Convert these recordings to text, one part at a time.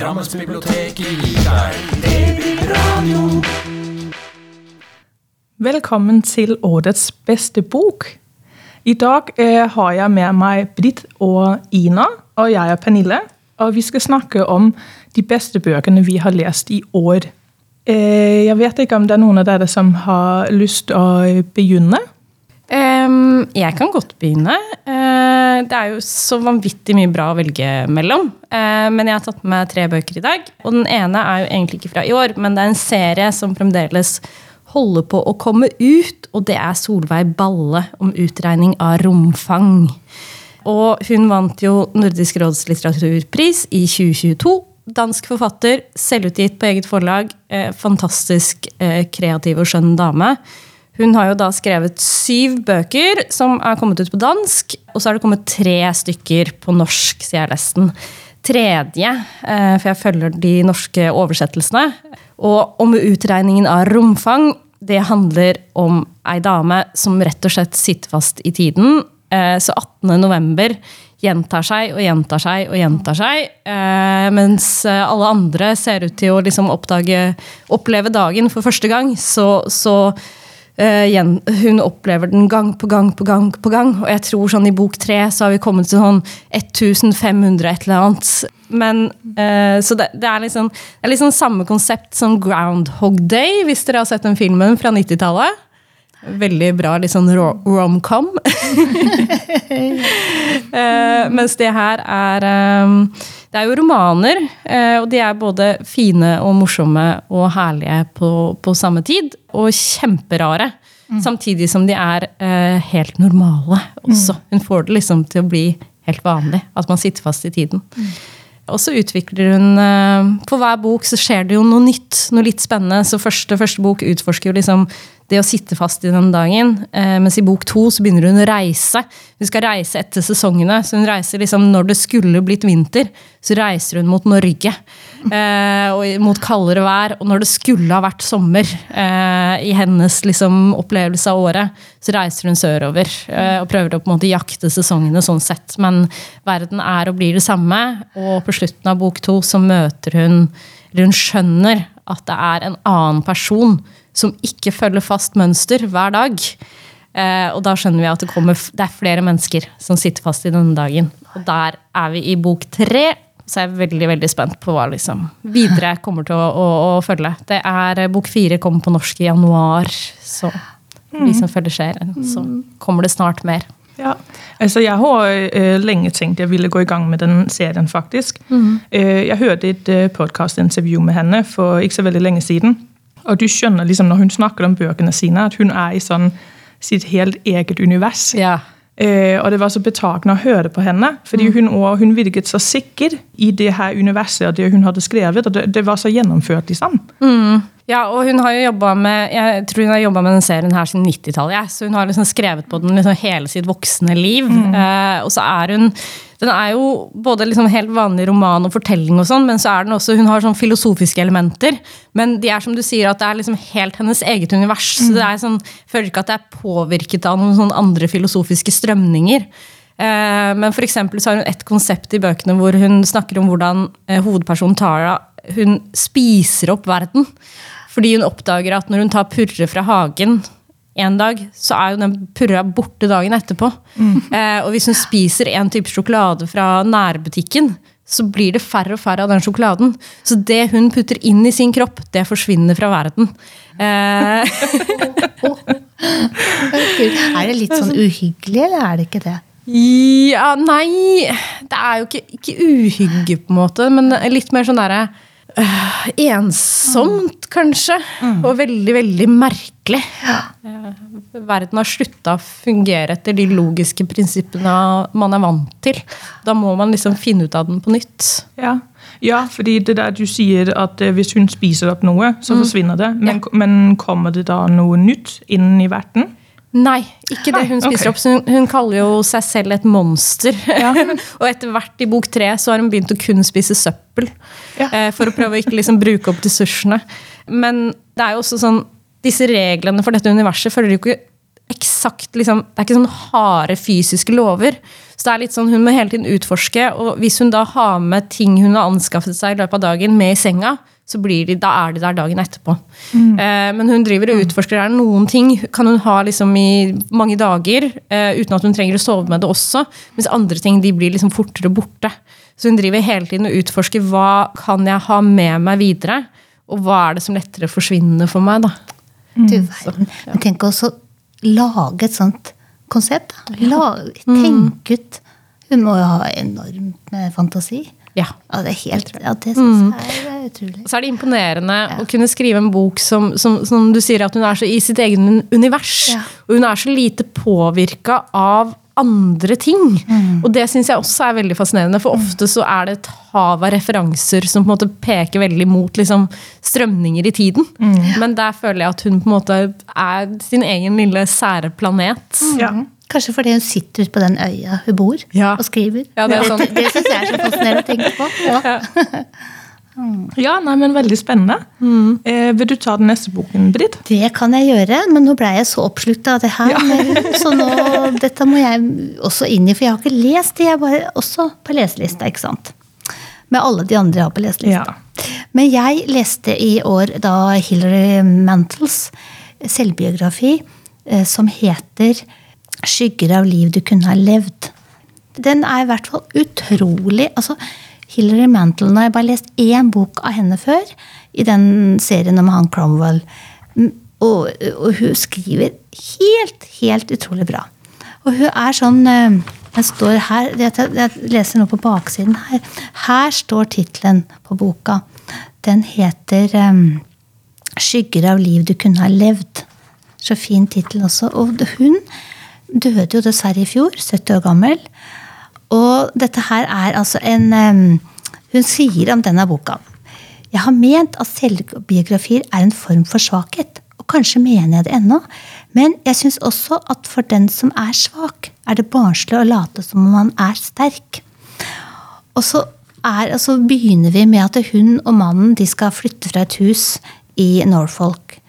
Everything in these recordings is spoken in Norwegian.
Drammensbiblioteket gir deg Babyradio. Velkommen til årets beste bok. I dag eh, har jeg med meg Britt og Ina, og jeg er Pernille. Og vi skal snakke om de beste bøkene vi har lest i år. Eh, jeg vet ikke om det er noen av dere som har lyst til å begynne? Jeg kan godt begynne. Eh, det er jo så vanvittig mye bra å velge mellom. Eh, men jeg har tatt med tre bøker i dag. Og den ene er jo egentlig ikke fra i år, men det er en serie som fremdeles holder på å komme ut. Og det er Solveig Balle om utregning av romfang. Og hun vant jo Nordisk råds litteraturpris i 2022. Dansk forfatter, selvutgitt på eget forlag. Eh, fantastisk kreativ og skjønn dame. Hun har jo da skrevet syv bøker som er kommet ut på dansk. Og så er det kommet tre stykker på norsk, sier jeg nesten. Tredje, for jeg følger de norske oversettelsene. Og om utregningen av romfang. Det handler om ei dame som rett og slett sitter fast i tiden. Så 18. november gjentar seg og gjentar seg og gjentar seg. mens alle andre ser ut til å liksom oppdage, oppleve dagen for første gang. Så, så hun opplever den gang på gang på gang. på gang, Og jeg tror sånn i bok tre så har vi kommet til sånn 1500 et eller annet. Men, så det, det, er liksom, det er liksom samme konsept som Groundhog Day, hvis dere har sett den filmen fra 90-tallet. Veldig bra litt sånn rom-com. mens det her er Det er jo romaner, og de er både fine og morsomme og herlige på, på samme tid. Og kjemperare. Mm. Samtidig som de er helt normale også. Hun får det liksom til å bli helt vanlig. At man sitter fast i tiden. Mm. Og så utvikler hun På hver bok så skjer det jo noe nytt, noe litt spennende. Så første, første bok utforsker jo liksom det å sitte fast i den dagen. Mens i bok to så begynner hun å reise. Hun skal reise etter sesongene. Så hun reiser liksom når det skulle blitt vinter, så reiser hun mot Norge. og mot kaldere vær. Og når det skulle ha vært sommer i hennes liksom, opplevelse av året, så reiser hun sørover. og prøver å på en måte jakte sesongene sånn sett. Men verden er og blir det samme. Og på slutten av bok to så møter hun Eller hun skjønner at det er en annen person som ikke følger fast mønster hver dag. Eh, og da skjønner vi at det, kommer, det er flere mennesker som sitter fast i denne dagen. Og der er vi i bok tre. Så jeg er veldig veldig spent på hva liksom videre kommer til å, å, å følge. Det er Bok fire kommer på norsk i januar. Så vi som følger serien, så kommer det snart mer. Ja, altså Jeg har uh, lenge tenkt jeg ville gå i gang med den serien, faktisk. Mm. Uh, jeg hørte et uh, podkastintervju med henne for ikke så veldig lenge siden. Og du skjønner liksom når hun snakker om bøkene sine, at hun er i sånn sitt helt eget univers. Ja. Eh, og det var så betagende å høre på henne. fordi mm. hun, og hun virket så sikker i det her universet og det hun hadde skrevet. og Det, det var så gjennomført, liksom. Mm. Ja, og hun har jo jobba med jeg tror hun har jobbet med den serien her siden 90-tallet. Ja. Så hun har liksom skrevet på den liksom hele sitt voksne liv. Mm. Eh, og så er hun den er jo både liksom helt vanlig roman og fortelling, og sånn, men så er den også, hun har sånn filosofiske elementer. Men de er som du sier, at det er liksom helt hennes eget univers. Mm. så det er sånn, føler ikke at det er påvirket av noen sånn andre filosofiske strømninger. Eh, men for så har hun et konsept i bøkene hvor hun snakker om hvordan eh, hovedpersonen Tara hun spiser opp verden. Fordi hun oppdager at når hun tar purre fra hagen en dag, så er jo den purra borte dagen etterpå. Mm. Eh, og hvis hun spiser en type sjokolade fra nærbutikken, så blir det færre og færre av den sjokoladen. Så det hun putter inn i sin kropp, det forsvinner fra verden. Eh. er det litt sånn uhyggelig, eller er det ikke det? Ja, nei Det er jo ikke, ikke uhygge, på en måte, men litt mer sånn derre Uh, ensomt, kanskje. Mm. Og veldig, veldig merkelig. Ja. Uh, verden har slutta å fungere etter de logiske prinsippene man er vant til. Da må man liksom finne ut av den på nytt. Ja, ja fordi det der du sier at uh, hvis hun spiser opp noe, så mm. forsvinner det. Men, ja. men, kommer det da noe nytt inn i verden? Nei, ikke det hun spiser okay. opp. Hun, hun, kaller jo seg selv et monster. Ja. og etter hvert i bok tre så har hun begynt å kun spise søppel. Ja. Eh, for å prøve å ikke liksom bruke opp ressursene. Men det er jo også sånn disse reglene for dette universet følger jo ikke eksakt liksom, Det er ikke sånn harde fysiske lover. Så det er litt sånn, Hun må hele tiden utforske, og hvis hun da har med ting hun har anskaffet seg i løpet av dagen, med i senga, så blir de, da er de der dagen etterpå. Eh, men hun driver og utforsker. der. noen ting kan hun ha liksom i mange dager eh, uten at hun trenger å sove med det også? Mens andre ting de blir liksom fortere borte. Så hun driver hele tiden og utforsker hva kan jeg ha med meg videre, og hva er det som lettere forsvinner for meg. da. Du verden. Men tenk også lage et sånt konsept. da. La, tenk ut Hun må jo ha enormt med fantasi. Ja. Ja, det er helt, ja, det synes jeg er utrolig. Så er det imponerende å kunne skrive en bok som, som, som du sier at hun er så i sitt egen univers. Ja. Og hun er så lite påvirka av andre ting. Mm. Og det syns jeg også er veldig fascinerende, for ofte så er det et hav av referanser som på en måte peker veldig mot liksom, strømninger i tiden. Mm. Men der føler jeg at hun på en måte er sin egen lille sære planet. Ja. Kanskje fordi hun sitter ute på den øya hun bor Ja. og skriver. Ja, det er det, det syns jeg er så fascinerende å tenke på. Ja. Ja, nei, men veldig spennende. Eh, vil du ta den neste boken, Britt? Det kan jeg gjøre, men nå ble jeg så oppslukt av det her. med Så nå, dette må jeg også inn i, for jeg har ikke lest det. Jeg er bare også på leselista, ikke sant. Med alle de andre jeg har på leselista. Ja. Men jeg leste i år da Hilary Mantles selvbiografi eh, som heter 'Skygger av liv du kunne ha levd'. Den er i hvert fall utrolig altså Hilary Mantel, Nå har jeg bare lest én bok av henne før, i den serien om han Cromwell. Og, og hun skriver helt, helt utrolig bra. Og hun er sånn eh, Jeg står her, jeg leser nå på baksiden her. Her står tittelen på boka. Den heter um, 'Skygger av liv du kunne ha levd'. Så fin tittel også. Og hun døde jo dessverre i fjor, 70 år gammel. Og dette her er altså en Hun sier om denne boka Jeg har ment at selvbiografier er en form for svakhet. Og kanskje mener jeg det ennå. Men jeg syns også at for den som er svak, er det barnslig å late som om man er sterk. Og så, er, altså begynner vi med at hun og mannen de skal flytte fra et hus i Norfolk.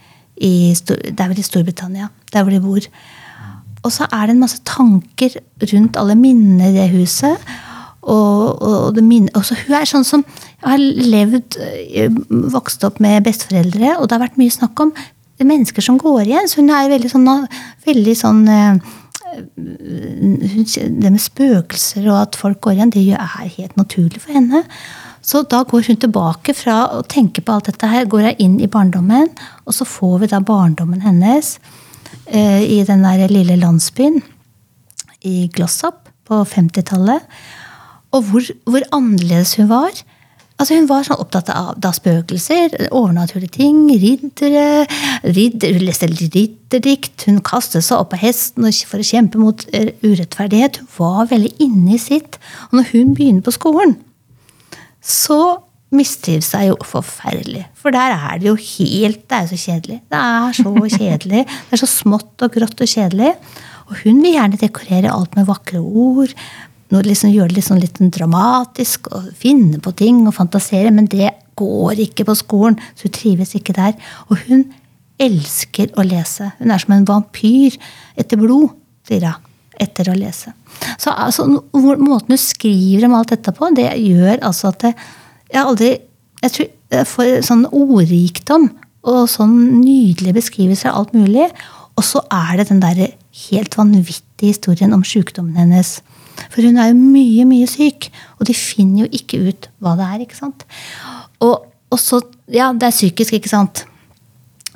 I, det er vel i Storbritannia, der hvor de bor. Og så er det en masse tanker rundt alle minnene i det huset. Og, og, det minne, og så hun er sånn som har levd, eh, vokst opp med besteforeldre, og det har vært mye snakk om mennesker som går igjen. Så hun er veldig sånn, veldig sånn eh, Det med spøkelser og at folk går igjen, det er helt naturlig for henne. Så da går hun tilbake fra å tenke på alt dette her, går hun inn i barndommen, og så får vi da barndommen hennes i den der lille landsbyen i Glossop på 50-tallet. Og hvor, hvor annerledes hun var. Altså Hun var sånn opptatt av da spøkelser, overnaturlige ting, riddere ridder, Hun leste ridderdikt, hun kastet seg opp av hesten for å kjempe mot eh, urettferdighet. Hun var veldig inne i sitt. Og når hun begynner på skolen, så mistrives er jo forferdelig. For der er det jo helt Det er jo så kjedelig. Det er så kjedelig. Det er så smått og grått og kjedelig. Og hun vil gjerne dekorere alt med vakre ord. Liksom, gjøre det sånn litt dramatisk og finne på ting og fantasere. Men det går ikke på skolen, så hun trives ikke der. Og hun elsker å lese. Hun er som en vampyr etter blod, sier hun. Etter å lese. Så altså, Måten hun skriver om alt dette på, det gjør altså at det, jeg har aldri jeg tror får sånn ordrikdom og sånn nydelige beskrivelser av alt mulig. Og så er det den der helt vanvittige historien om sykdommen hennes. For hun er jo mye, mye syk, og de finner jo ikke ut hva det er. ikke sant? Og, og så, ja, det er psykisk, ikke sant?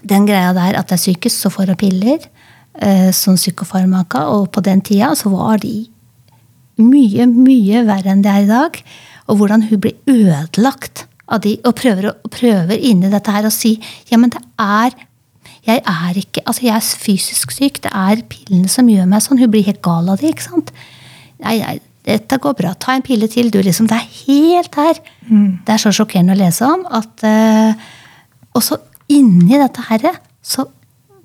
Den greia der at det er psykisk, så får hun piller eh, som psykofarmaka, og på den tida så var de mye, mye verre enn det er i dag. Og hvordan hun blir ødelagt av de, og prøver, og prøver inni dette her å si ja, men det er jeg er ikke, altså jeg er fysisk syk, det er pillene som gjør meg sånn. Hun blir helt gal av det, ikke sant? Nei, nei, dette går bra. Ta en pille til. Du, liksom, det er helt her. Det er så sjokkerende å lese om at uh, Og så inni dette her så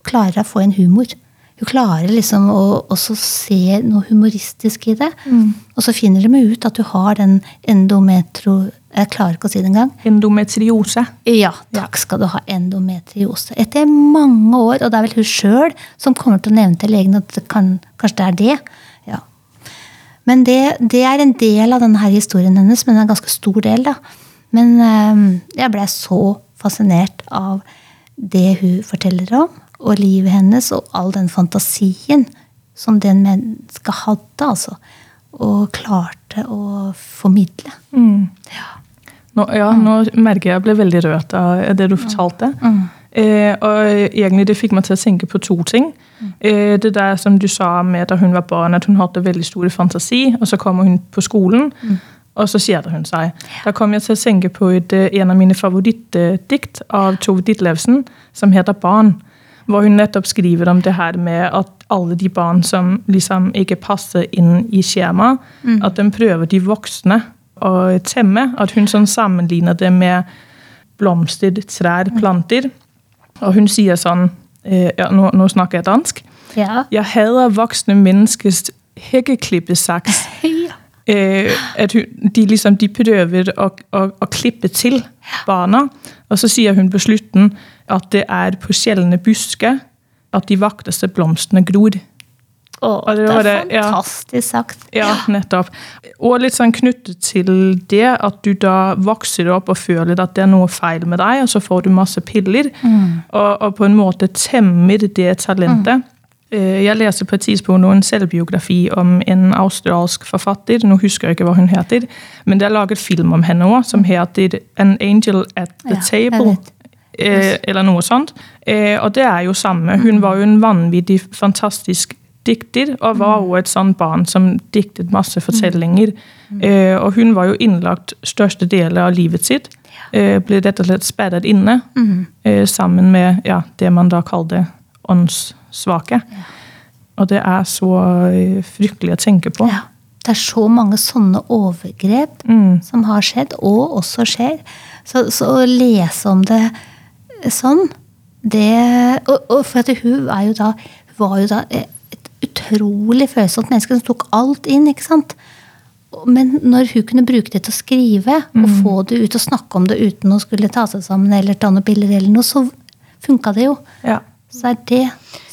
klarer hun å få en humor. Hun klarer liksom å også se noe humoristisk i det. Og så finner de ut at du har den endometro... Jeg klarer ikke å si det engang. Endometriose. Ja, takk skal du ha. Endometriose. Etter mange år, og det er vel hun sjøl som kommer til å nevne til legen at det kan, kanskje det er det. Ja. Men det, det er en del av denne historien hennes, men en ganske stor del. da. Men eh, jeg ble så fascinert av det hun forteller om, og livet hennes, og all den fantasien som den mennesket hadde, altså. Og klarte å formidle. Ja. Nå, ja, nå merker jeg jeg ble veldig rørt av det du fortalte. Eh, og egentlig det fikk meg til å tenke på to ting. Eh, det der som du sa med da hun var barn, at hun hadde veldig store fantasi, og så kommer hun på skolen, og så kjeder hun seg. Da kom jeg til å tenke på et, eh, en av mine favorittdikt av Tove Ditlevsen, som heter 'Barn'. Hvor hun nettopp skriver om det her med at alle de barn som liksom ikke passer inn i skjemaet, at de prøver de voksne å temme. At hun sånn sammenligner det med blomster, trær, planter. Og hun sier sånn eh, ja, nå, nå snakker jeg dansk. Ja. Jeg hater voksne menneskers hekkeklippesaks. ja. Øh, at hun, de, liksom, de prøver å, å, å klippe til barna. Og så sier hun på slutten at det er på sjeldne busker at de vakreste blomstene gror. Å, det det er det, ja. fantastisk sagt. Ja, nettopp. Og litt sånn knyttet til det at du da vokser opp og føler at det er noe feil med deg, og så får du masse piller, og, og på en måte temmer det talentet. Mm. Jeg leser på et tidspunkt en selvbiografi om en australsk forfatter. Nå husker jeg ikke hva hun heter, men det er laget film om henne òg, som heter 'An Angel at the Ja, Table'. Eh, eller noe sånt. Eh, og det er jo samme. Hun var jo en vanvittig fantastisk dikter, og var jo et sånt barn som diktet masse fortellinger. Eh, og hun var jo innlagt største deler av livet sitt. Ble rett og slett sperret inne sammen med ja, det man da kalte åndssvake. Og det er så fryktelig å tenke på. Ja. Det er så mange sånne overgrep Mm. som har skjedd, og også skjer. Så, så å lese om det sånn det, og, og for at hun er jo da, var jo da et utrolig følsomt menneske som tok alt inn. ikke sant? Men når hun kunne bruke det til å skrive, og få det ut og snakke om det uten å skulle ta seg sammen eller ta noen bilder, eller noe, så funka det jo. Ja. Så er det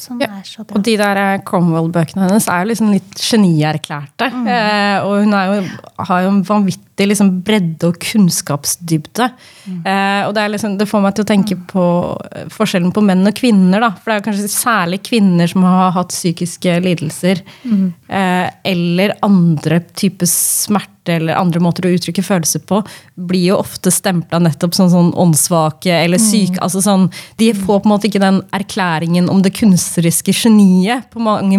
som Ja, er så bra. Og de der eh, Cromwell-bøkene hennes er jo liksom litt genierklærte. Eh, og hun er jo, har jo en vanvittig liksom bredde og kunnskapsdybde. Eh, og det, er liksom, det får meg til å tenke på eh, forskjellen på menn og kvinner. Da. For det er kanskje særlig kvinner som har hatt psykiske lidelser. Eh, eller andre typer smerte eller andre måter å uttrykke følelser på, blir jo ofte stempla nettopp som sånn åndssvake eller syke. altså sånn, De får på en måte ikke den erklæringen om det kunstneriske geniet på, mange,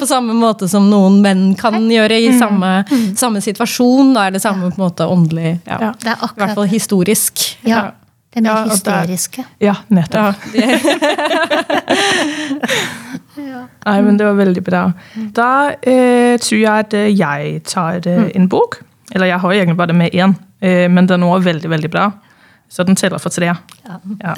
på samme måte som noen menn kan gjøre i samme, samme situasjon. Da, er det samme på en måte åndelig ja. Ja. Det er I hvert fall historisk. Ja, det mer Ja, hysteriske. det er- Ja, nettopp. Ja, Nei, men det var veldig bra. Da eh, tror jeg at eh, jeg tar eh, en bok. Eller jeg har egentlig bare med én, eh, men den er også veldig, veldig bra. Så den teller for tre. Ja.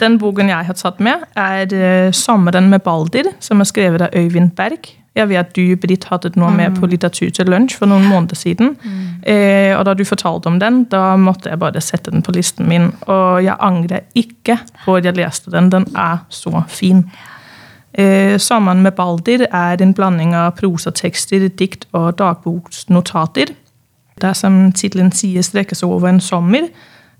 Den boken jeg har tatt med, er eh, 'Sommeren med Balder', som er skrevet av Øyvind Berg. Jeg vet at du, Britt, hadde noe med på Litteratur til lunsj for noen måneder siden. Eh, og da du fortalte om den, da måtte jeg bare sette den på listen min. Og jeg angrer ikke på at jeg leste den. Den er så fin. Eh, 'Sommeren med Balder' er en blanding av prosatekster, dikt og dagboksnotater. Det er som tittelen sier, strekker seg over en sommer.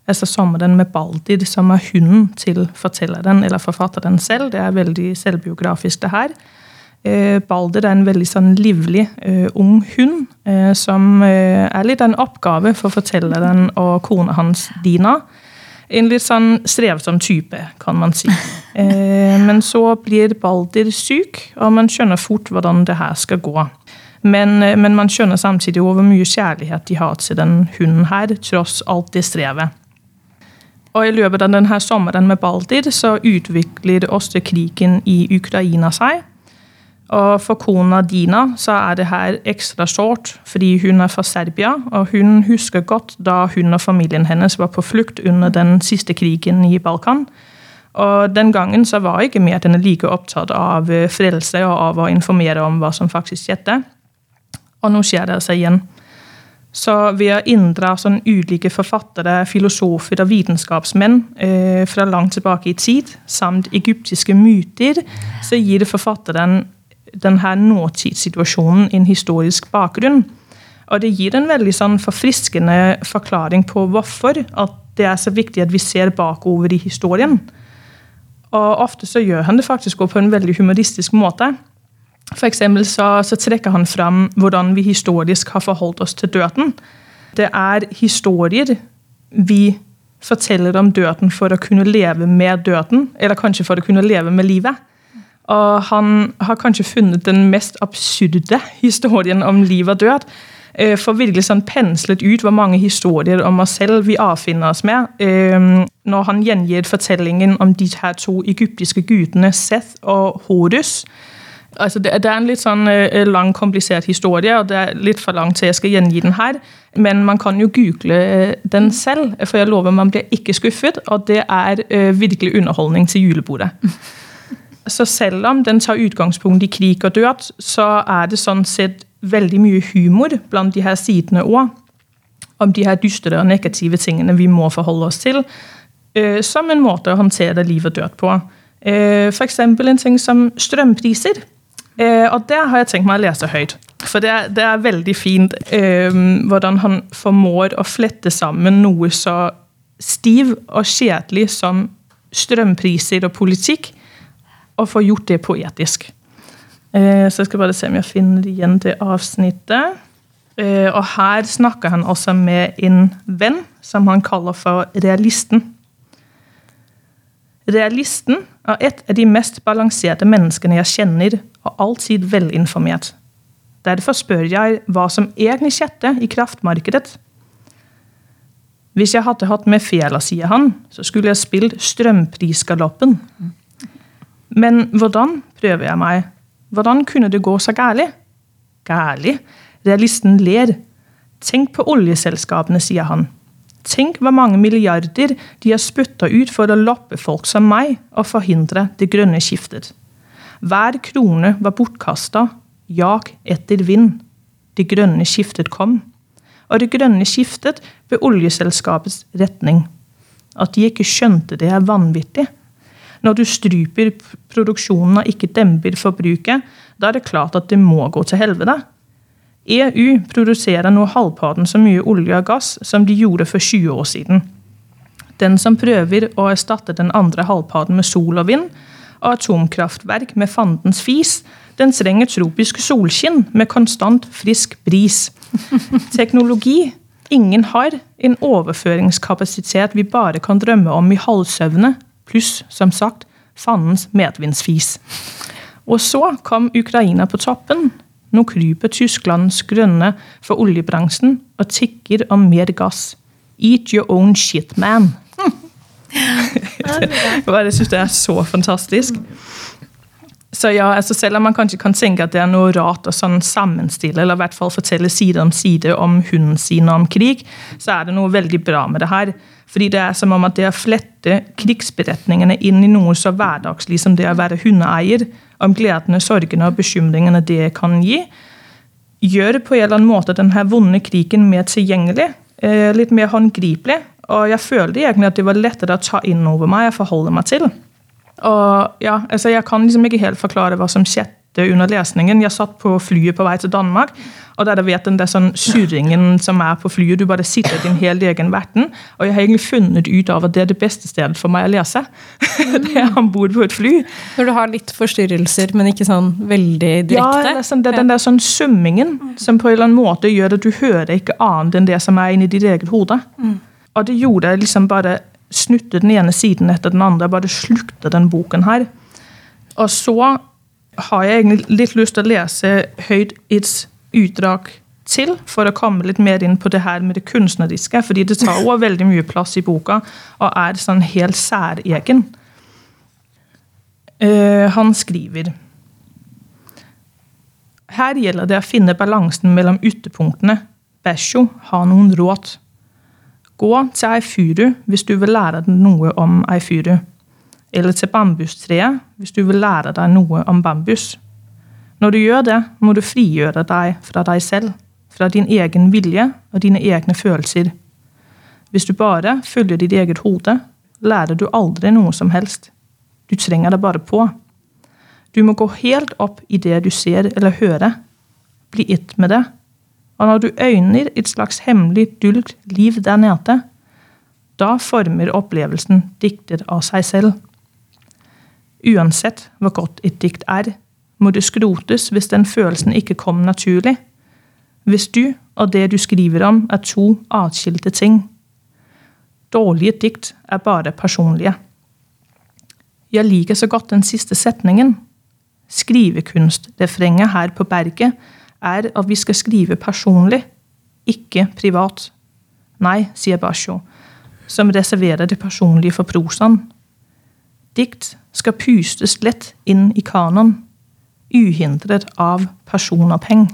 Altså sommeren med Baldir, som er hunden til fortelleren eller forfatteren selv. Det er veldig selvbiografisk, det her. Eh, Balder er en veldig sånn livlig eh, ung hund, eh, som eh, er litt en oppgave for fortelleren og kona hans, Dina. En litt sånn strevsom type, kan man si. Eh, men så blir Balder syk, og man skjønner fort hvordan det her skal gå. Men, men man skjønner samtidig hvor mye kjærlighet de har til den hunden her, tross alt det strevet. Og i løpet av denne sommeren med Balder så utvikler også krigen i Ukraina seg. Og for kona Dina så er det her ekstra sårt, fordi hun er fra Serbia, og hun husker godt da hun og familien hennes var på flukt under den siste krigen i Balkan. Og den gangen så var ikke mediene like opptatt av eh, frelse og av å informere om hva som faktisk skjedde. Og nå skjer det seg igjen. Så ved å inndra sånn ulike forfattere, filosofer og vitenskapsmenn eh, fra langt tilbake i tid, samt egyptiske myter, så gir forfatteren denne nåtidssituasjonen en historisk bakgrunn. Og det gir en veldig sånn forfriskende forklaring på hvorfor at det er så viktig at vi ser bakover i historien. Og ofte så gjør han det faktisk på en veldig humoristisk måte. Eksempel så, så trekker han fram hvordan vi historisk har forholdt oss til døden. Det er historier vi forteller om døden for å kunne leve med døden, eller kanskje for å kunne leve med livet. Og han har kanskje funnet den mest absurde historien om liv og død. eh, For virkelig sånn penslet ut hvor mange historier om oss selv vi avfinner oss med. eh, Når han gjengir fortellingen om de her to egyptiske gudene Seth og Horus. Altså det, det er en litt sånn eh, lang, komplisert historie, og det er litt for langt til jeg skal gjengi den her. Men man kan jo google eh, den selv, for jeg lover man blir ikke skuffet. Og det er eh, virkelig underholdning til julebordet. Så selv om den tar utgangspunkt i krig og død, så er det sånn sett veldig mye humor blant de her sidene òg. Om de her dystre og negative tingene vi må forholde oss til. Som en måte å håndtere liv og død på. F.eks. en ting som strømpriser. Eh, og der har jeg tenkt meg å lese høyt. For det er, det er veldig fint eh, hvordan han formår å flette sammen noe så stiv og kjedelig som strømpriser og politikk, og få gjort det poetisk. Eh, så jeg skal bare se om jeg finner igjen det avsnittet. Og her snakker han også med en venn som han kaller for realisten. Realisten er et av de mest balanserte menneskene jeg kjenner, og alltid velinformert. Derfor spør jeg hva som egentlig skjedde i kraftmarkedet. Hvis jeg hadde hatt med fela, sier han, så skulle jeg spilt strømprisgaloppen. Men hvordan, prøver jeg meg. Hvordan kunne det gå så gærlig? Gærlig? Realisten ler. Tenk på oljeselskapene, sier han. Tenk hvor mange milliarder de har spytta ut for å loppe folk som meg og forhindre det grønne skiftet. Hver krone var bortkasta, jak etter vind. Det grønne skiftet kom. Og det grønne skiftet ved oljeselskapets retning. At de ikke skjønte det, er vanvittig. Når du stryper produksjonen og ikke demper forbruket, da er det klart at det må gå til helvete. EU produserer nå halvparten så mye olje og gass som de gjorde for 20 år siden. Den som prøver å erstatte den andre halvparten med sol og vind, og atomkraftverk med fandens fis, den trenger tropisk solskinn med konstant frisk bris. Teknologi ingen har, en overføringskapasitet vi bare kan drømme om i halvsøvne, pluss, som sagt, fandens medvindsfis. Og så kom Ukraina på toppen. Nå kryper Tysklands grønne for oljebransjen og tikker om mer gass. Eat your own shit, man. Jeg syns det er så fantastisk. Så ja, altså Selv om man kanskje kan tenke at det er noe rart å sånn sammenstille, eller i hvert fall fortelle side om side om hunden sin om krig, så er det noe veldig bra med det her. Fordi det er som om at det å flette krigsberetningene inn i noe så hverdagslig som det å være hundeeier, om gledene, sorgene og bekymringene det kan gi, gjør på en eller annen måte denne vonde krigen mer tilgjengelig, eh, litt mer håndgripelig. Og jeg følte egentlig at det var lettere å ta inn over meg og forholde meg til. Og ja, altså Jeg kan liksom ikke helt forklare hva som skjedde under lesningen. Jeg satt på flyet på vei til Danmark, og der vet den der sånn surringen som er på flyet. Du bare sitter i din helt egen verden. Og jeg har egentlig funnet ut av at det er det beste stedet for meg å lese. det er om bord på et fly. Når du har litt forstyrrelser, men ikke sånn veldig direkte. Ja, er sånn, det er den der sånn summingen som på en eller annen måte gjør at du hører ikke annet enn det som er inni ditt eget hode. Og det gjorde liksom bare snutte den ene siden etter den andre. Bare slukte den boken her. Og så har jeg egentlig litt lyst til å lese høyt et utdrag til, for å komme litt mer inn på det her med det kunstneriske. fordi det tar også veldig mye plass i boka, og er sånn helt særegen. Uh, han skriver her gjelder det å finne balansen mellom ytterpunktene. Basho har noen råd. Gå til ei furu hvis du vil lære deg noe om ei furu. eller til bambustreet hvis du vil lære deg noe om bambus. Når du gjør det, må du frigjøre deg fra deg selv, fra din egen vilje og dine egne følelser. Hvis du bare følger ditt eget hode, lærer du aldri noe som helst. Du trenger det bare på. Du må gå helt opp i det du ser eller hører. Bli ett med det. Og når du øyner et slags hemmelig, dulgt liv der nede, da former opplevelsen dikter av seg selv. Uansett hvor godt et dikt er, må det skrotes hvis den følelsen ikke kom naturlig. Hvis du og det du skriver om, er to atskilte ting. Dårlige dikt er bare personlige. Jeg liker så godt den siste setningen. Skrivekunstrefrenget her på berget er at vi skal skrive personlig, ikke privat. Nei, sier Basho, som reserverer det personlige for prosaen. Dikt skal pustes lett inn i kanon, uhindret av personoppheng.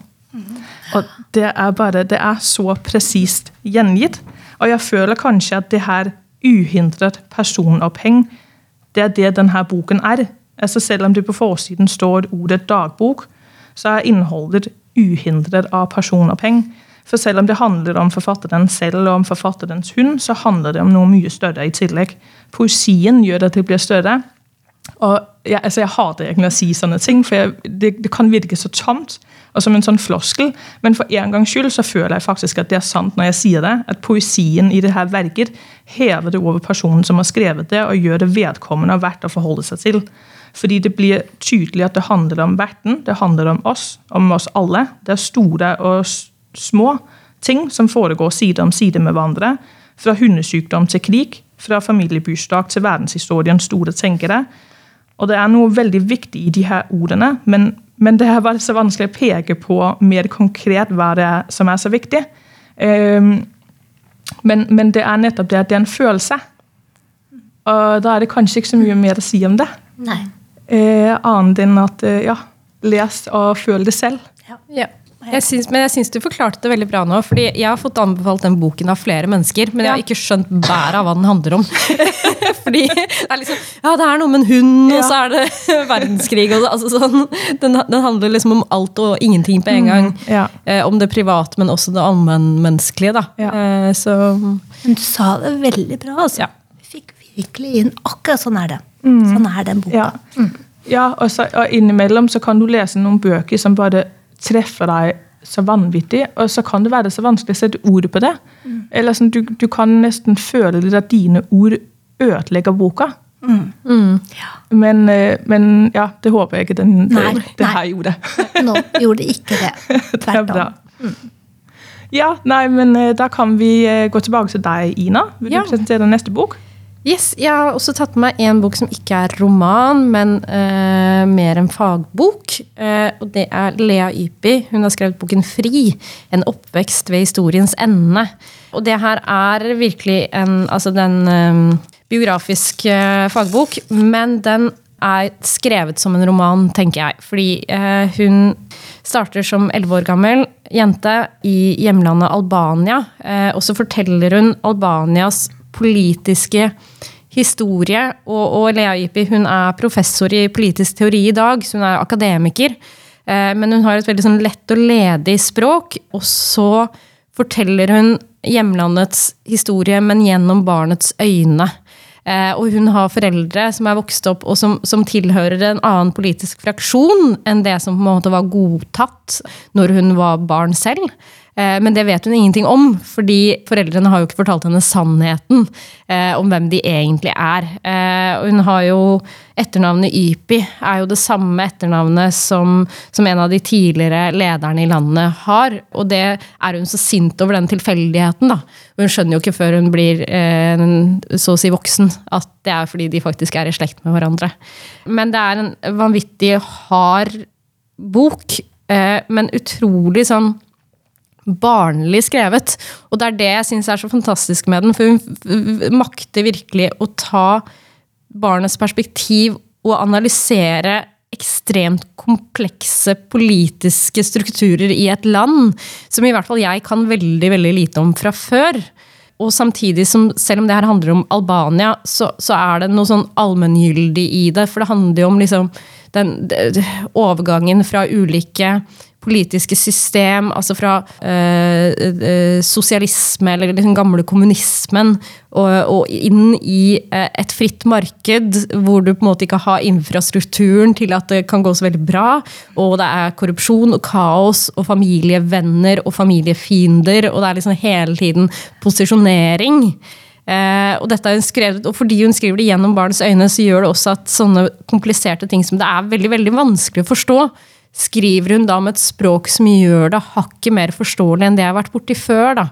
Og det er bare Det er så presist gjengitt. Og jeg føler kanskje at det her uhindret personoppheng, det er det denne boken er. Altså Selv om det på forsiden står ordet dagbok, så er innholdet uhindret av personoppheng. For selv om det handler om forfatteren selv og om forfatterens hund, så handler det om noe mye større i tillegg. Poesien gjør at det blir større. Og jeg, altså jeg hater egentlig å si sånne ting, for jeg, det, det, kan virke så tomt og som en sånn floskel. Men for en gangs skyld så føler jeg faktisk at det er sant når jeg sier det. At poesien i det her verket hever det over personen som har skrevet det, og gjør det vedkommende og verdt å forholde seg til. Fordi det blir tydelig at det handler om verten, det handler om oss, om oss alle. Det er store og små ting som foregår side om side med hverandre. Fra hundesykdom til krig, fra familiebursdag til verdenshistoriens store tenkere. Og det er noe veldig viktig i de her ordene, men, men det har vært så vanskelig å peke på mer konkret hva det er som er så viktig. Um, men, men, det er nettopp det at det er en følelse. Og da er det kanskje ikke så mye mer å si om det. Nei. Eh, annet enn at eh, ja, les og føl det selv. Ja. ja. Jeg syns, men jeg syns du forklarte det veldig bra nå. fordi Jeg har fått anbefalt den boken av flere mennesker, men jeg har ikke skjønt bæret av hva den handler om. fordi det er liksom Ja, det er noe med en hund, og så er det verdenskrig. Og det, altså sånn, den, den, handler liksom om alt og ingenting på en mm, gang. Mm, ja. eh, om det private, men også det allmennmenneskelige. Ja. Eh, så Men du sa det veldig bra, altså. Ja. Vi fikk virkelig inn akkurat sånn er det. Mm. Sånn er den boka. Ja, mm. ja og, så, og innimellom så kan du lese noen bøker som bare treffer deg så vanvittig, og så kan det være så vanskelig å sette ord på det. Mm. Eller sånn, du, du, kan nesten føle at dine ord ødelegger boka. Mm. Mm. Ja. Men, eh, men, ja, det håper jeg ikke den, nei, det, det her gjorde. Nå gjorde ikke det. Tvert om. Mm. Ja, nei, men eh, da kan vi eh, gå tilbake til deg, Ina. Vil du presentere neste bok? Yes, Jeg har også tatt med meg en bok som ikke er roman, men uh, mer en fagbok. Uh, og Det er Lea Ypi. Hun har skrevet boken 'Fri'. En oppvekst ved historiens ende. Og det her er virkelig en altså den um, biografisk uh, fagbok, men den er skrevet som en roman, tenker jeg. Fordi hun starter som elleve år gammel jente i hjemlandet Albania. og så forteller hun Albanias politiske historie. Og, og Lea Ipi hun er professor i politisk teori i dag, så hun er akademiker. Eh, men hun har et veldig sånn lett og ledig språk. Og så forteller hun hjemlandets historie, men gjennom barnets øyne. Eh, og hun har foreldre som er vokst opp og som, som, tilhører en annen politisk fraksjon enn det som på en måte var godtatt når hun var barn selv. Eh, men det vet hun ingenting om, fordi foreldrene har jo ikke fortalt henne sannheten eh, om hvem de egentlig er. Eh, hun har jo Etternavnet Ypi er jo det samme etternavnet som, som, en av de tidligere lederne i landet har. Og det er hun så sint over den tilfeldigheten, da. Hun skjønner jo ikke før hun blir eh, så å si voksen, at det er fordi de faktisk er i slekt med hverandre. Men det er en vanvittig hard bok, eh, men utrolig sånn barnlig skrevet. Og det er det jeg syns er så fantastisk med den, for hun makter virkelig å ta barnets perspektiv og analysere ekstremt komplekse politiske strukturer i et land, som i hvert fall jeg kan veldig veldig lite om fra før. og samtidig som, selv om det her handler om Albania, så, så er det noe sånn allmenngyldig i det. For det handler jo om liksom den, den overgangen fra ulike politiske system, altså fra øh, øh, sosialisme eller liksom gamle kommunismen, og, og inn i øh, et fritt marked hvor du på en måte ikke har infrastrukturen til at det kan gå så veldig bra, og det er korrupsjon og kaos og familievenner og familiefiender, og det er liksom hele tiden posisjonering. Eh, og skrevet, og fordi hun skriver det gjennom barnets øyne, så gjør det også at sånne kompliserte ting som det er veldig, veldig vanskelig å forstå, skriver hun da med et språk som gjør det hakket mer forståelig enn det jeg har vært borti før. da.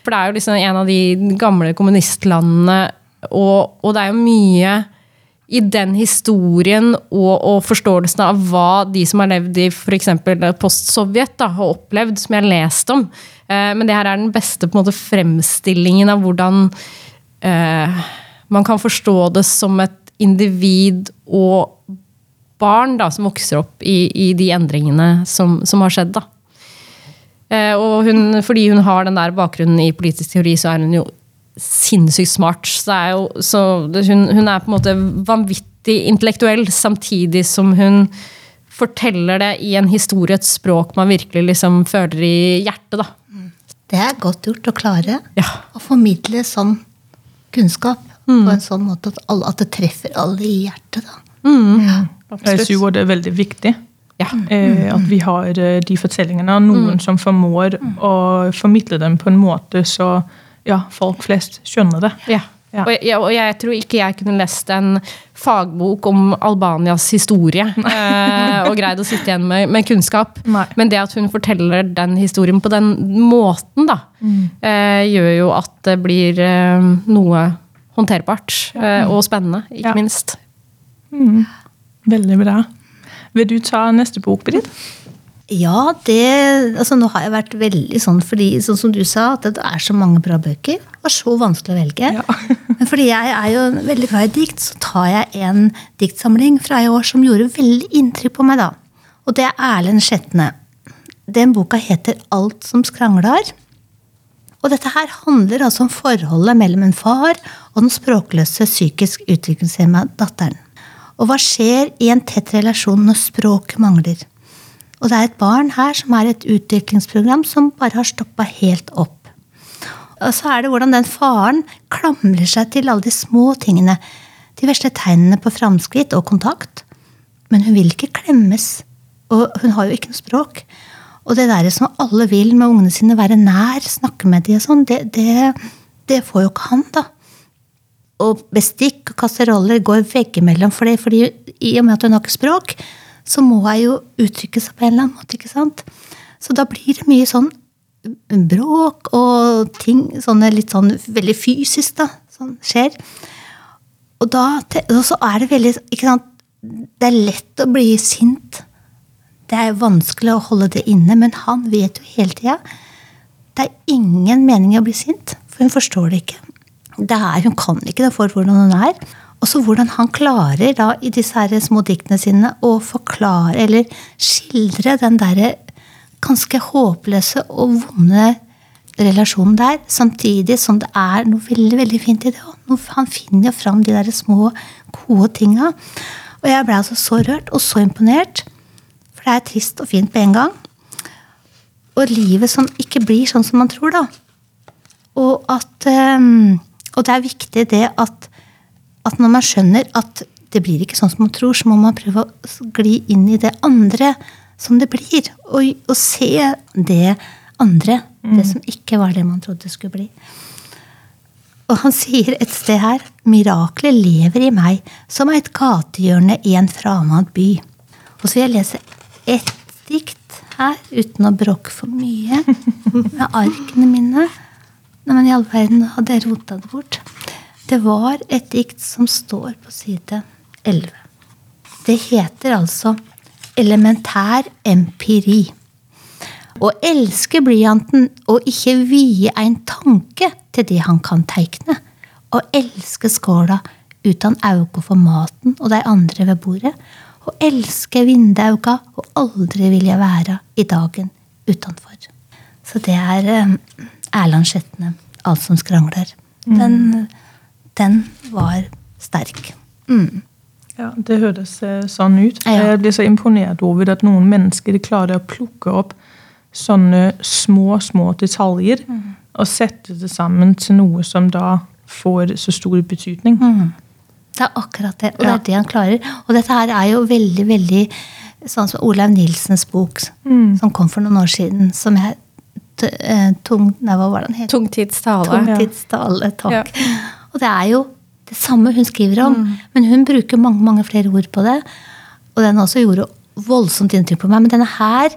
For det er jo liksom en av de gamle kommunistlandene, og, og det er jo mye i den historien og, og forståelsen av hva de som har levd i f.eks. post-Sovjet, har opplevd, som jeg har lest om. Eh, men det her er den beste måte, fremstillingen av hvordan eh, man kan forstå det som et individ og barn da, som vokser opp i, i de endringene som, som har skjedd. da. Eh, og hun, fordi hun har den der bakgrunnen i politisk teori, så er hun jo sinnssykt smart. Så, er jo, så hun, hun er på en måte vanvittig intellektuell, samtidig som hun forteller det i en historie, et språk man virkelig liksom føler i hjertet. da. Det er godt gjort å klare Ja. å formidle sånn kunnskap på en sånn måte at, alle, at det treffer alle i hjertet. Da. Ja. Jeg syns det er veldig viktig Ja. eh, at vi har eh, de fortellingene. Noen som formår å formidle dem på en måte så ja, folk flest skjønner det. Ja. Ja. Og, jeg, og jeg tror ikke jeg kunne lest en fagbok om Albanias historie eh, og greid å sitte igjen med, med kunnskap. Nei. Men det at hun forteller den historien på den måten, da, eh, gjør jo at det blir eh, noe håndterbart eh, og spennende, ikke minst. Veldig bra. Vil du ta neste bok, Britt? Ja, det altså Nå har jeg vært veldig sånn fordi, sånn som du sa, at det er så mange bra bøker. Og så vanskelig å velge. Ja. Men fordi jeg er jo veldig glad i dikt, så tar jeg en diktsamling fra i år som gjorde veldig inntrykk på meg, da. Og det er Erlend Skjetne. Den boka heter Alt som skrangler. Og dette her handler altså om forholdet mellom en far og den språkløse psykisk utviklingshemma datteren. Og hva skjer i en tett relasjon når språket mangler? Og det er et barn her som er et utviklingsprogram som bare har stoppa helt opp. Og så er det hvordan den faren klamrer seg til alle de små tingene. De vesle tegnene på framskritt og kontakt. Men hun vil ikke klemmes. Og hun har jo ikke noe språk. Og det der som alle vil med ungene sine, være nær, snakke med de og sånn, det, det, det får jo ikke han, da. Og bestikk og kasseroller går veggimellom for det, fordi i og med at hun har ikke språk, så må hun jo uttrykke seg på en eller annen måte, ikke sant? Så da blir det mye sånn bråk og ting sånne litt sånn veldig fysisk, da, som skjer. Og da og så er det veldig ikke sant, Det er lett å bli sint. Det er vanskelig å holde det inne, men han vet jo hele tida det er ingen mening i å bli sint, for hun forstår det ikke. Det er, hun kan ikke det for hvordan hun er. Og så hvordan han klarer da i disse her små diktene sine å forklare eller skildre den derre ganske håpløse og vonde relasjonen der, samtidig som det er noe veldig veldig fint i det. Han finner jo fram de der små, gode tinga. Og jeg ble altså så rørt og så imponert. For det er trist og fint på en gang. Og livet som ikke blir sånn som man tror, da. Og at ehm, Og det er viktig det at, at når man skjønner at det blir ikke sånn som man tror, så må man prøve å gli inn i det andre som det blir. Og, og se det andre. Det som ikke var det man trodde det skulle bli. Og han sier et sted her Miraklet lever i meg som et gatehjørne i en framand by. Og så vil jeg lese ett dikt her, uten å bråke for mye, med arkene mine. Nei, men i all verden hadde jeg rota det bort. Det var et dikt som står på side 11. Det heter altså Elementær empiri. Å elske blyanten og ikke vie en tanke til det han kan teikne. Å elske skåla utan auga for maten og de andre ved bordet. Å elske vindauga og aldri vilja være i dagen utenfor. Så det er eh, Erland Skjetne. alt som skrangler. Den, den var sterk. Mm. Ja, Det høres eh, sånn ut. Ja. Jeg blir så imponert over at noen mennesker klarer å plukke opp sånne små, små detaljer og sette det sammen til noe som da får så stor betydning. Det er akkurat det. Og det er det han klarer. Og dette her er jo veldig, veldig sånn som Olaug Nilsens bok som kom for noen år siden, som jeg tung, nei, hva var den het? Tungtidstale. Tungtidstale. Takk. Og det er jo det samme hun skriver om, men hun bruker mange mange flere ord på det. Og den også gjorde voldsomt inntrykk på meg. Men denne her,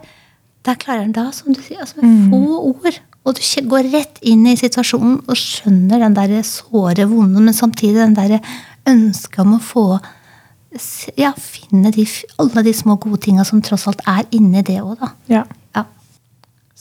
der klarer den da, som du sier, altså med få ord. Og du går rett inn i situasjonen og skjønner den der såre, vonde, men samtidig den der ønsket om å få ja, finne de, alle de små gode tinga som tross alt er inni det òg, da. Ja.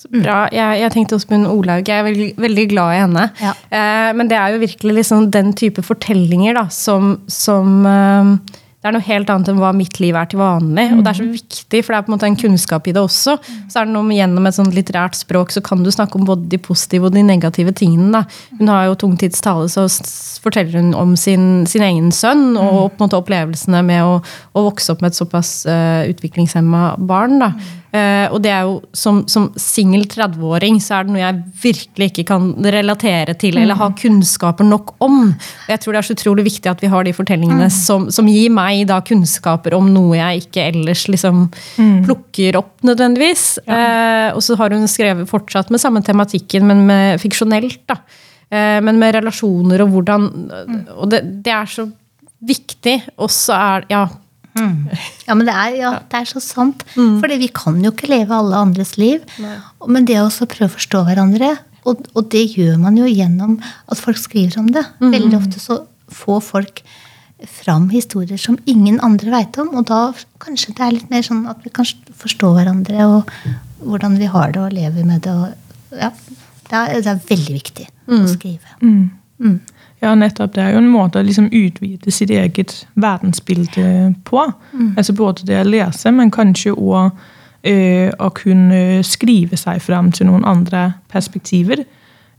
Ja. Så bra. Jeg, jeg tenkte også på hun Olaug. Jeg er veldig, veldig glad i henne. Ja. Eh, men det er jo virkelig liksom den type fortellinger da, som, som eh, Det er noe helt annet enn hva mitt liv er til vanlig. Og det er så viktig, for det er på en måte en kunnskap i det også. Så er det noe med Gjennom et sånt litterært språk så kan du snakke om både de positive og de negative tingene. Da. Hun har jo tungtidstale, så forteller hun om sin, sin egen sønn og på en måte opplevelsene med å, å vokse opp med et såpass uh, utviklingshemma barn. Da. Eh, og det er jo som, som singel 30-åring så er det noe jeg virkelig ikke kan relatere til eller ha kunnskaper nok om. Og jeg tror det er så utrolig viktig at vi har de fortellingene som, som gir meg da kunnskaper om noe jeg ikke ellers liksom plukker opp nødvendigvis. Eh, og så har hun skrevet fortsatt med samme tematikken, men med fiksjonelt. da. Eh, men med relasjoner og hvordan Og det, det er så viktig. Og så er Ja. Ja, men det er, ja, det er så sant. Fordi vi kan jo ikke leve alle andres liv. Men det å også prøve å forstå hverandre, og, og det gjør man jo gjennom at folk skriver om det. Veldig ofte så får folk fram historier som ingen andre veit om. Og da kanskje det er litt mer sånn at vi kan forstå hverandre og hvordan vi har det og lever med det. Og, ja, det, er, det er veldig viktig å skrive. Ja, nettopp. Det er jo en måte å liksom utvide sitt eget verdensbilde på. Altså Både det å lese, men kanskje òg eh, å kunne skrive seg fram til noen andre perspektiver.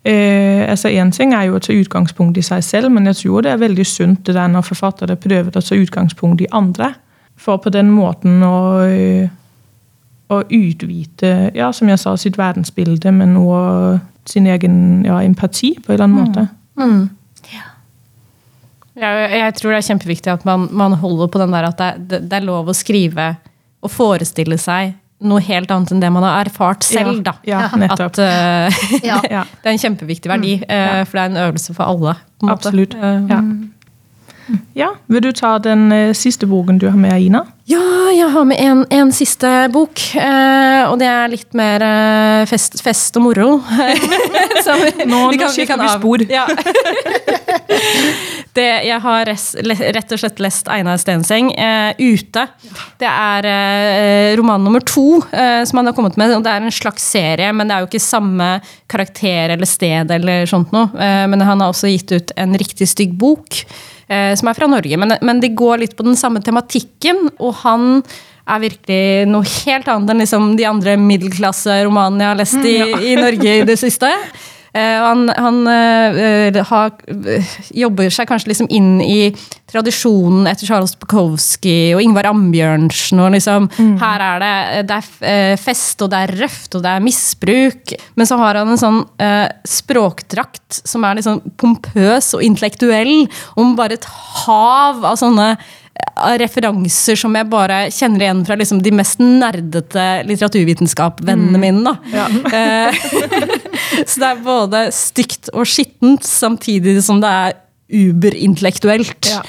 Eh, altså Én ting er jo å ta utgangspunkt i seg selv, men jeg tror det er veldig sunt det der når forfattere prøver å ta utgangspunkt i andre. For på den måten å, eh, å utvide, ja, som jeg sa, sitt verdensbilde, men òg sin egen ja, empati på en eller annen måte. Jeg, jeg tror det er kjempeviktig at man, man holder på den der at det, det, er lov å skrive og forestille seg noe helt annet enn det man har erfart selv. Da. ja, ja, At, uh, Ja. Det er en kjempeviktig verdi, eh, for det er en øvelse for alle. Absolutt. Eh, Ja. ja. Vil du ta den eh, siste boken du har med, Ina? Ja, jeg har med en, en siste bok. Eh, og det er litt mer eh, fest, fest og moro. Vi- Nå- vi kan- vi skifter vi av- spor. Ja. Det, jeg har rett og slett lest Einar Stenseng eh, ute. Det er eh, roman nummer to eh, som han har kommet med. og Det er en slags serie, men det er jo ikke samme karakter eller sted. eller sånt noe. Eh, men han har også gitt ut en riktig stygg bok, eh, som er fra Norge. Men, men de går litt på den samme tematikken, og han er virkelig noe helt annet enn liksom de andre middelklasseromanene jeg har lest i, i Norge i det siste. Eh, han han eh, har, eh, jobber seg kanskje liksom inn i tradisjonen etter Charles Bukowski og Ingvar Ambjørnsen. og liksom, Her er det, det er fest, og det er røft, og det er misbruk. Men så har han en sånn eh, språkdrakt som er sånn pompøs og intellektuell, om bare et hav av sånne referanser som jeg bare kjenner igjen fra liksom de mest nerdete litteraturvitenskapvennene mine. Da. Eh, så det er både stygt og skittent, samtidig som det er uberintellektuelt. Ja.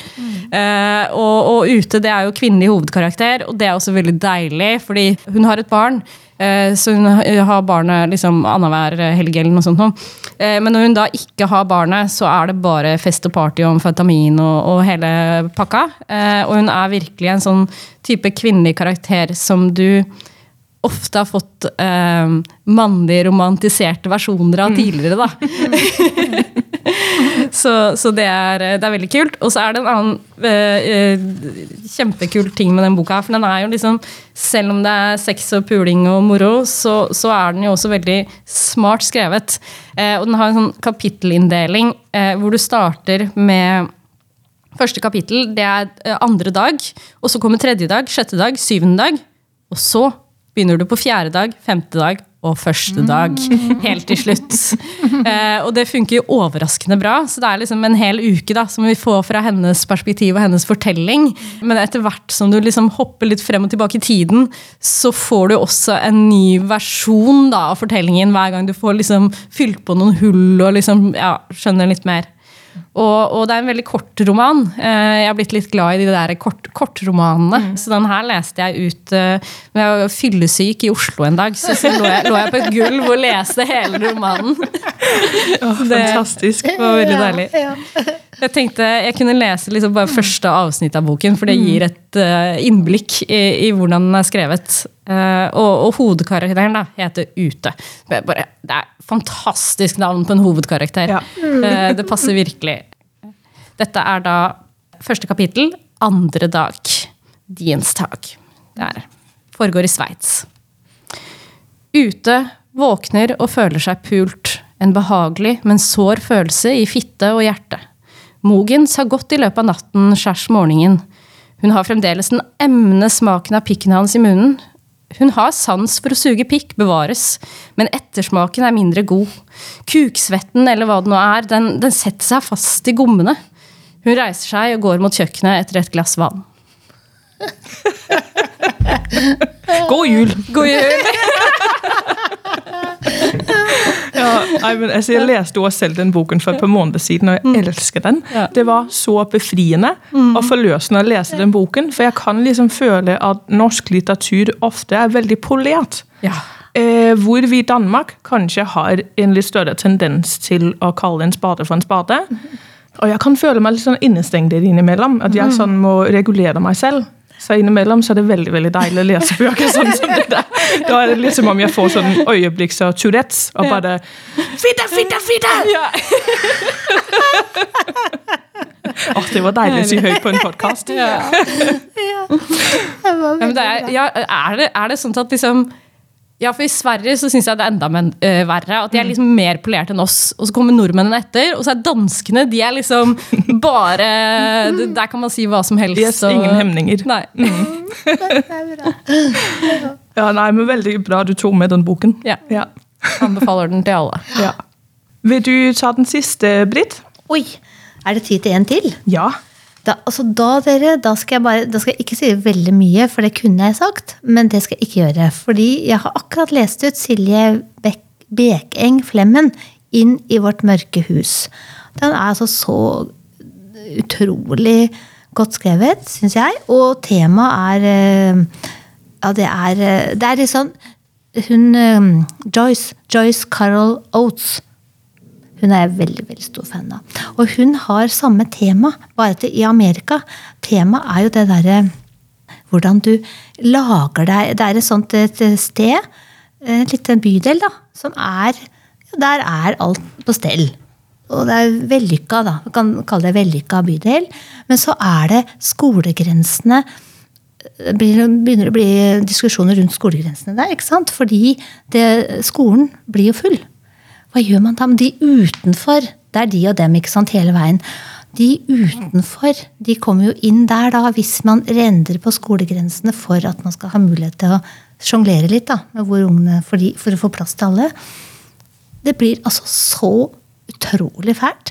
Eh, og, og ute, det er jo kvinnelig hovedkarakter, og det er også veldig deilig, fordi hun har et barn. Eh, så hun har barnet liksom annenhver helg eller noe sånt. Eh, men når hun da ikke har barnet, så er det bare fest og party og amfetamin og, og hele pakka. Eh, og hun er virkelig en sånn type kvinnelig karakter som du ofte har fått eh, mannlig romantiserte versjoner av tidligere, da. Så, så det, er, det, er, veldig kult. Og så er det en annen eh, eh, kjempekul ting med den boka. For den er jo liksom, selv om det er sex og puling og moro, så, så er den jo også veldig smart skrevet. Eh, og den har en sånn kapittelinndeling eh, hvor du starter med Første kapittel det er eh, andre dag, og så kommer tredje dag, sjette dag, syvende dag. Og så begynner du på fjerde dag, femte dag og første dag. Helt til slutt. Eh, og det funker jo overraskende bra. Så det er liksom en hel uke da, som vi får fra hennes perspektiv og hennes fortelling. Men etter hvert som du liksom hopper litt frem og tilbake i tiden, så får du også en ny versjon da, av fortellingen hver gang du får liksom fylt på noen hull og liksom, ja, skjønner litt mer. Og, og, det er en veldig kort roman. Eh, jeg har blitt litt glad i de der kort, kortromanene. Mm. Så den her leste jeg ut uh, Jeg var fyllesyk i Oslo en dag, så, så lå, jeg, lå, jeg, på et gulv og leste hele romanen. Oh, det fantastisk. Det var veldig deilig. Jeg tenkte jeg kunne lese liksom bare første avsnitt av boken, for det mm. gir et uh, innblikk i, i, hvordan den er skrevet. Uh, og, og, hovedkarakteren da, heter Ute. Bare, det er fantastisk navn på en hovedkarakter. Ja. Uh, det passer virkelig. Dette er da første kapittel, andre dag. Dienstag. Det er, foregår i Sveits. Ute våkner og føler seg pult. En behagelig, men sår følelse i fitte og hjerte. Mogens har gått i løpet av natten skjærs morgenen. Hun har fremdeles den emne smaken av pikken hans i munnen. Hun har sans for å suge pikk, bevares, men ettersmaken er mindre god. Kuksvetten, eller hva det nå er, den, den setter seg fast i gommene. Hun reiser seg og går mot kjøkkenet etter et glass vann. God jul! God jul! ja, men, altså, jeg leste også selv den boken for et par måneder siden, og jeg mm. elsker den. Ja. Det var så befriende mm. og forløsende å lese den boken. For jeg kan liksom føle at norsk litteratur ofte er veldig polert. Ja. Eh, hvor vi i Danmark kanskje har en litt større tendens til å kalle en spade for en spade. Og jeg kan føle meg litt sånn innestengt innimellom. At jeg mm. sånn må regulere meg selv. Så innimellom så er det veldig veldig deilig å lese bøker sånn som det der. Da er det litt som om jeg får sånn øyeblikk så Tourettes og bare Fitte, fitte, fitte! Ja. oh, det var deilig å si høyt på en podkast. Ja. ja. ja, er, det, er det sånn at liksom ja, for I Sverige så syns jeg det er enda men, uh, verre. At de er mm. liksom mer polert enn oss. Og så kommer nordmennene etter. Og så er danskene de er liksom bare Der kan man si hva som helst. Yes, og, ingen hemninger. Nei. Mm. ja, nei, men Veldig bra du tok med den boken. Ja. ja. Anbefaler den til alle. Ja. Vil du ta den siste, Britt? Oi! Er det tid til en til? Ja. Da, altså da, dere, da skal, jeg bare, da skal jeg ikke si veldig mye, for det kunne jeg sagt. Men det skal jeg ikke gjøre. Fordi jeg har akkurat lest ut Silje Bek Bekeng Flemmen inn i vårt mørke hus. Den er altså så utrolig godt skrevet, syns jeg. Og temaet er eh, Ja, det er eh, Det er litt sånn Hun eh, Joyce, Joyce Carol Oates hun er jeg veldig veldig stor fan av. Og hun har samme tema, bare til i Amerika. Temaet er jo det derre hvordan du lager deg Det er et sånt et sted, en liten bydel, da, som er Der er alt på stell. Og det er vellykka, da. Vi kan kalle det vellykka bydel. Men så er det skolegrensene det begynner å bli diskusjoner rundt skolegrensene der. ikke sant? Fordi det, skolen blir jo full. Hva gjør man da Men de utenfor? Det er de og dem ikke sant, hele veien. De utenfor de kommer jo inn der da, hvis man rendrer på skolegrensene for at man skal ha mulighet til å sjonglere litt da, med hvor ungene, for, de, for å få plass til alle. Det blir altså så utrolig fælt.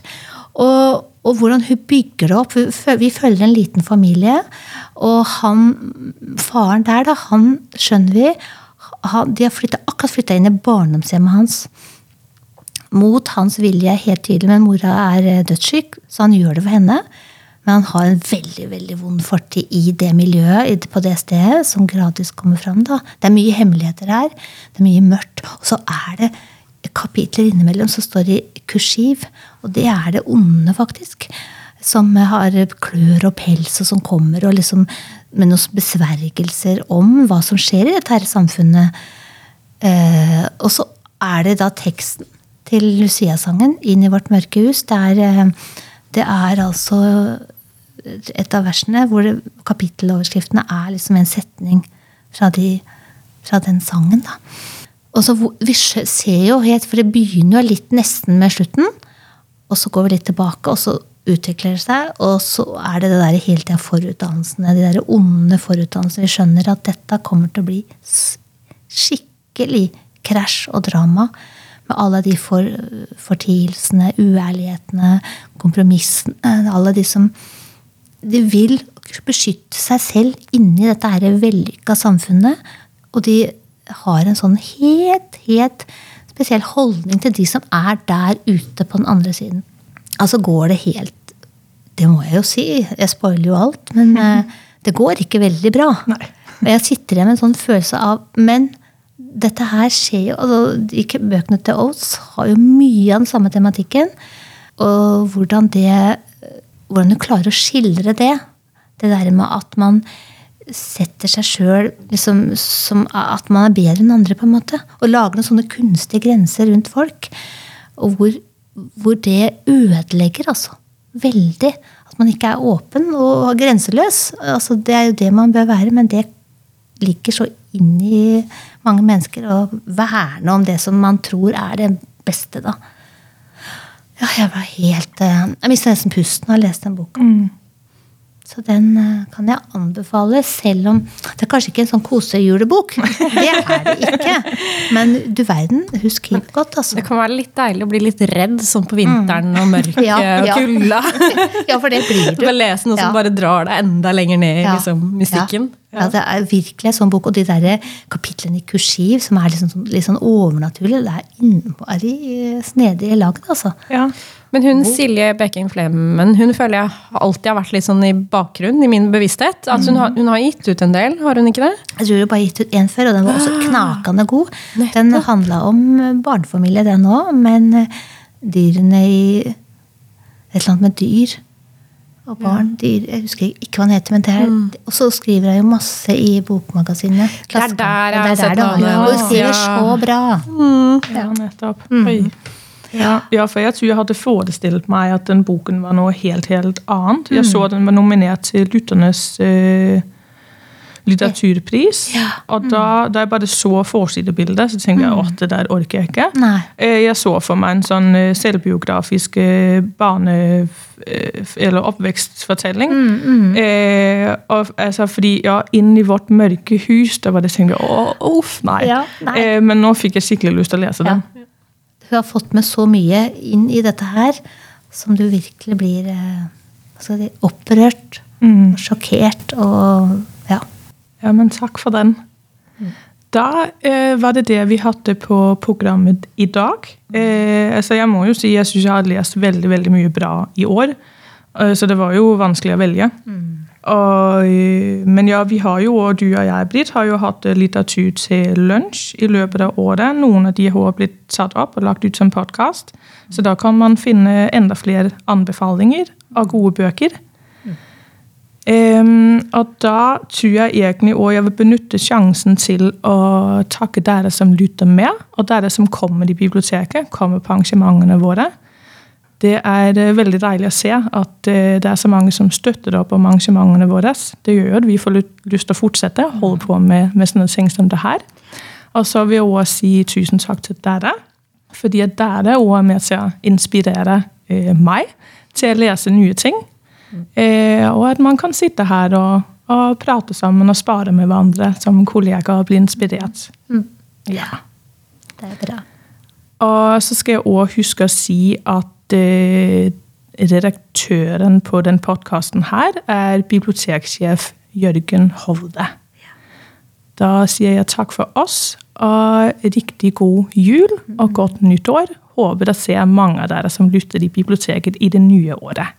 Og, og, hvordan hun bygger det opp. Vi følger en liten familie. Og han, faren der, da, han skjønner vi han, De har flyttet, akkurat flytta inn i barndomshjemmet hans mot hans vilje helt tydelig, men mora er eh, dødssyk, så han gjør det for henne. Men han har en veldig veldig vond fortid i det miljøet på det stedet, som gradvis kommer fram. da. Det er mye hemmeligheter her. Det er mye mørkt. Og så er det kapitler innimellom som står i kursiv. Og det er det onde, faktisk. Som har klør og pels, og som kommer og liksom med noen besvergelser om hva som skjer i dette her samfunnet. Eh, og så er det da teksten til Lucia-sangen 'Inn i vårt mørke hus'. Det er, eh, det er altså et av versene hvor kapitteloverskriftene er liksom en setning fra, de, fra den sangen. da. Og så Vi ser jo helt, for det begynner jo litt nesten med slutten, og så går vi litt tilbake, og så utvikler det seg, og så er det det der hele tida forutdannelsene, de der onde forutdannelsene. Vi skjønner at dette kommer til å bli skikkelig krasj og drama. Med alle de for, fortielsene, uærlighetene, kompromissene. Alle de som De vil beskytte seg selv inni dette her vellykka samfunnet. Og de har en sånn helt, helt spesiell holdning til de som er der ute på den andre siden. Altså går det helt Det må jeg jo si. Jeg spoiler jo alt. Men eh, det går ikke veldig bra. Nei. Og jeg sitter igjen med en sånn følelse av Men dette her skjer jo altså, Bøkene til Oates har jo mye av den samme tematikken. Og hvordan det Hvordan du klarer å skildre det. Det der med at man setter seg sjøl liksom, som at man er bedre enn andre, på en måte. Og lager noen sånne kunstige grenser rundt folk. Og hvor, hvor det ødelegger, altså. Veldig. At man ikke er åpen og grenseløs. Altså, det er jo det man bør være, men det ligger så inn i mange mennesker og verne om det som man tror er det beste, da. Ja, jeg var helt eh, Jeg mista nesten pusten av å lese den boka. Så den eh, kan jeg anbefale, selv om det er kanskje ikke en sånn kosejulebok. Det er det ikke. Men du verden, husk skriver godt, altså. Det kan være litt deilig å bli litt redd sånn på vinteren og mørket Ja, og kulda. Ja, for det blir du. Bare lese noe Ja. som bare drar deg enda lenger ned i Ja. liksom, mystikken. Ja. det er virkelig en sånn bok. Og de der kapitlene i kursiv som er litt sånn- litt sånn overnaturlige, det er innmari snedig lagd, altså. Ja. Men hun Silje Beking Flemmen hun føler jeg alltid har vært litt sånn i bakgrunnen i min bevissthet. Altså, hun, har, hun har gitt ut en del, har hun ikke det? Jeg tror hun bare gitt ut én før, og den var også knakende god. Den handla om barnefamilie, den òg, men eh, dyrene i Et eller annet med dyr. Og barn. Dyr, jeg husker ikke hva han heter, men det er Og så skriver hun jo masse i bokmagasinet. Det er der jeg har sett navnet hun skriver så bra. Ja, nettopp. Oi. Ja, ja, for jeg tror jeg hadde forestilt meg at den boken var noe helt, helt annet. Jeg så den var nominert til lytternes eh, litteraturpris. Ja. Og da, da jeg bare så forsidebildet, så tenkte jeg at det der orker jeg ikke. Nei. Eh, Jeg så for meg en sånn eh, selvbiografisk eh, barne... Eller oppvekstfortelling. Eh, og, altså, fordi ja, inn i vårt mørke hus, da var det tenkte jeg, uff, nei. Ja, nei. Eh, men nå fikk jeg skikkelig lyst til å lese Ja. Hun har fått med så mye inn i dette her som du virkelig blir eh, si, opprørt og sjokkert og ja. Ja, men takk for den. Da eh, var det det vi hadde på programmet i dag. Eh, altså jeg må jo si jeg syns jeg har lest veldig veldig mye bra i år. Eh, så det var jo vanskelig å velge. Og, eh, men ja, vi har jo, og du og jeg, Britt, har jo hatt eh, litteratur til lunsj i løpet av året. Noen av de har blitt satt opp og lagt ut som podkast. Så da kan man finne enda flere anbefalinger av gode bøker. Ehm, og da tror jeg egentlig òg jeg vil benytte sjansen til å takke dere som lytter med, og dere som kommer i biblioteket, kommer på arrangementene våre. Det er eh, veldig deilig å se at eh, det er så mange som støtter opp om arrangementene våre. Det gjør at vi får lyst til å fortsette å holde på med, med sånne ting som det her. Og så vil jeg også si tusen takk til dere, fordi at dere også er med til å inspirere eh, meg til å lese nye ting. Eh, og at man kan sitte her og, og prate sammen og spare med hverandre som kollegaer og bli inspirert. ja. Det er bra. Og så skal jeg òg huske å si at redaktøren på den podkasten her er biblioteksjef Jørgen Hovde. Da sier jeg takk for oss, og riktig god jul og godt nyttår. Håper å se mange av dere som lytter i biblioteket i det nye året.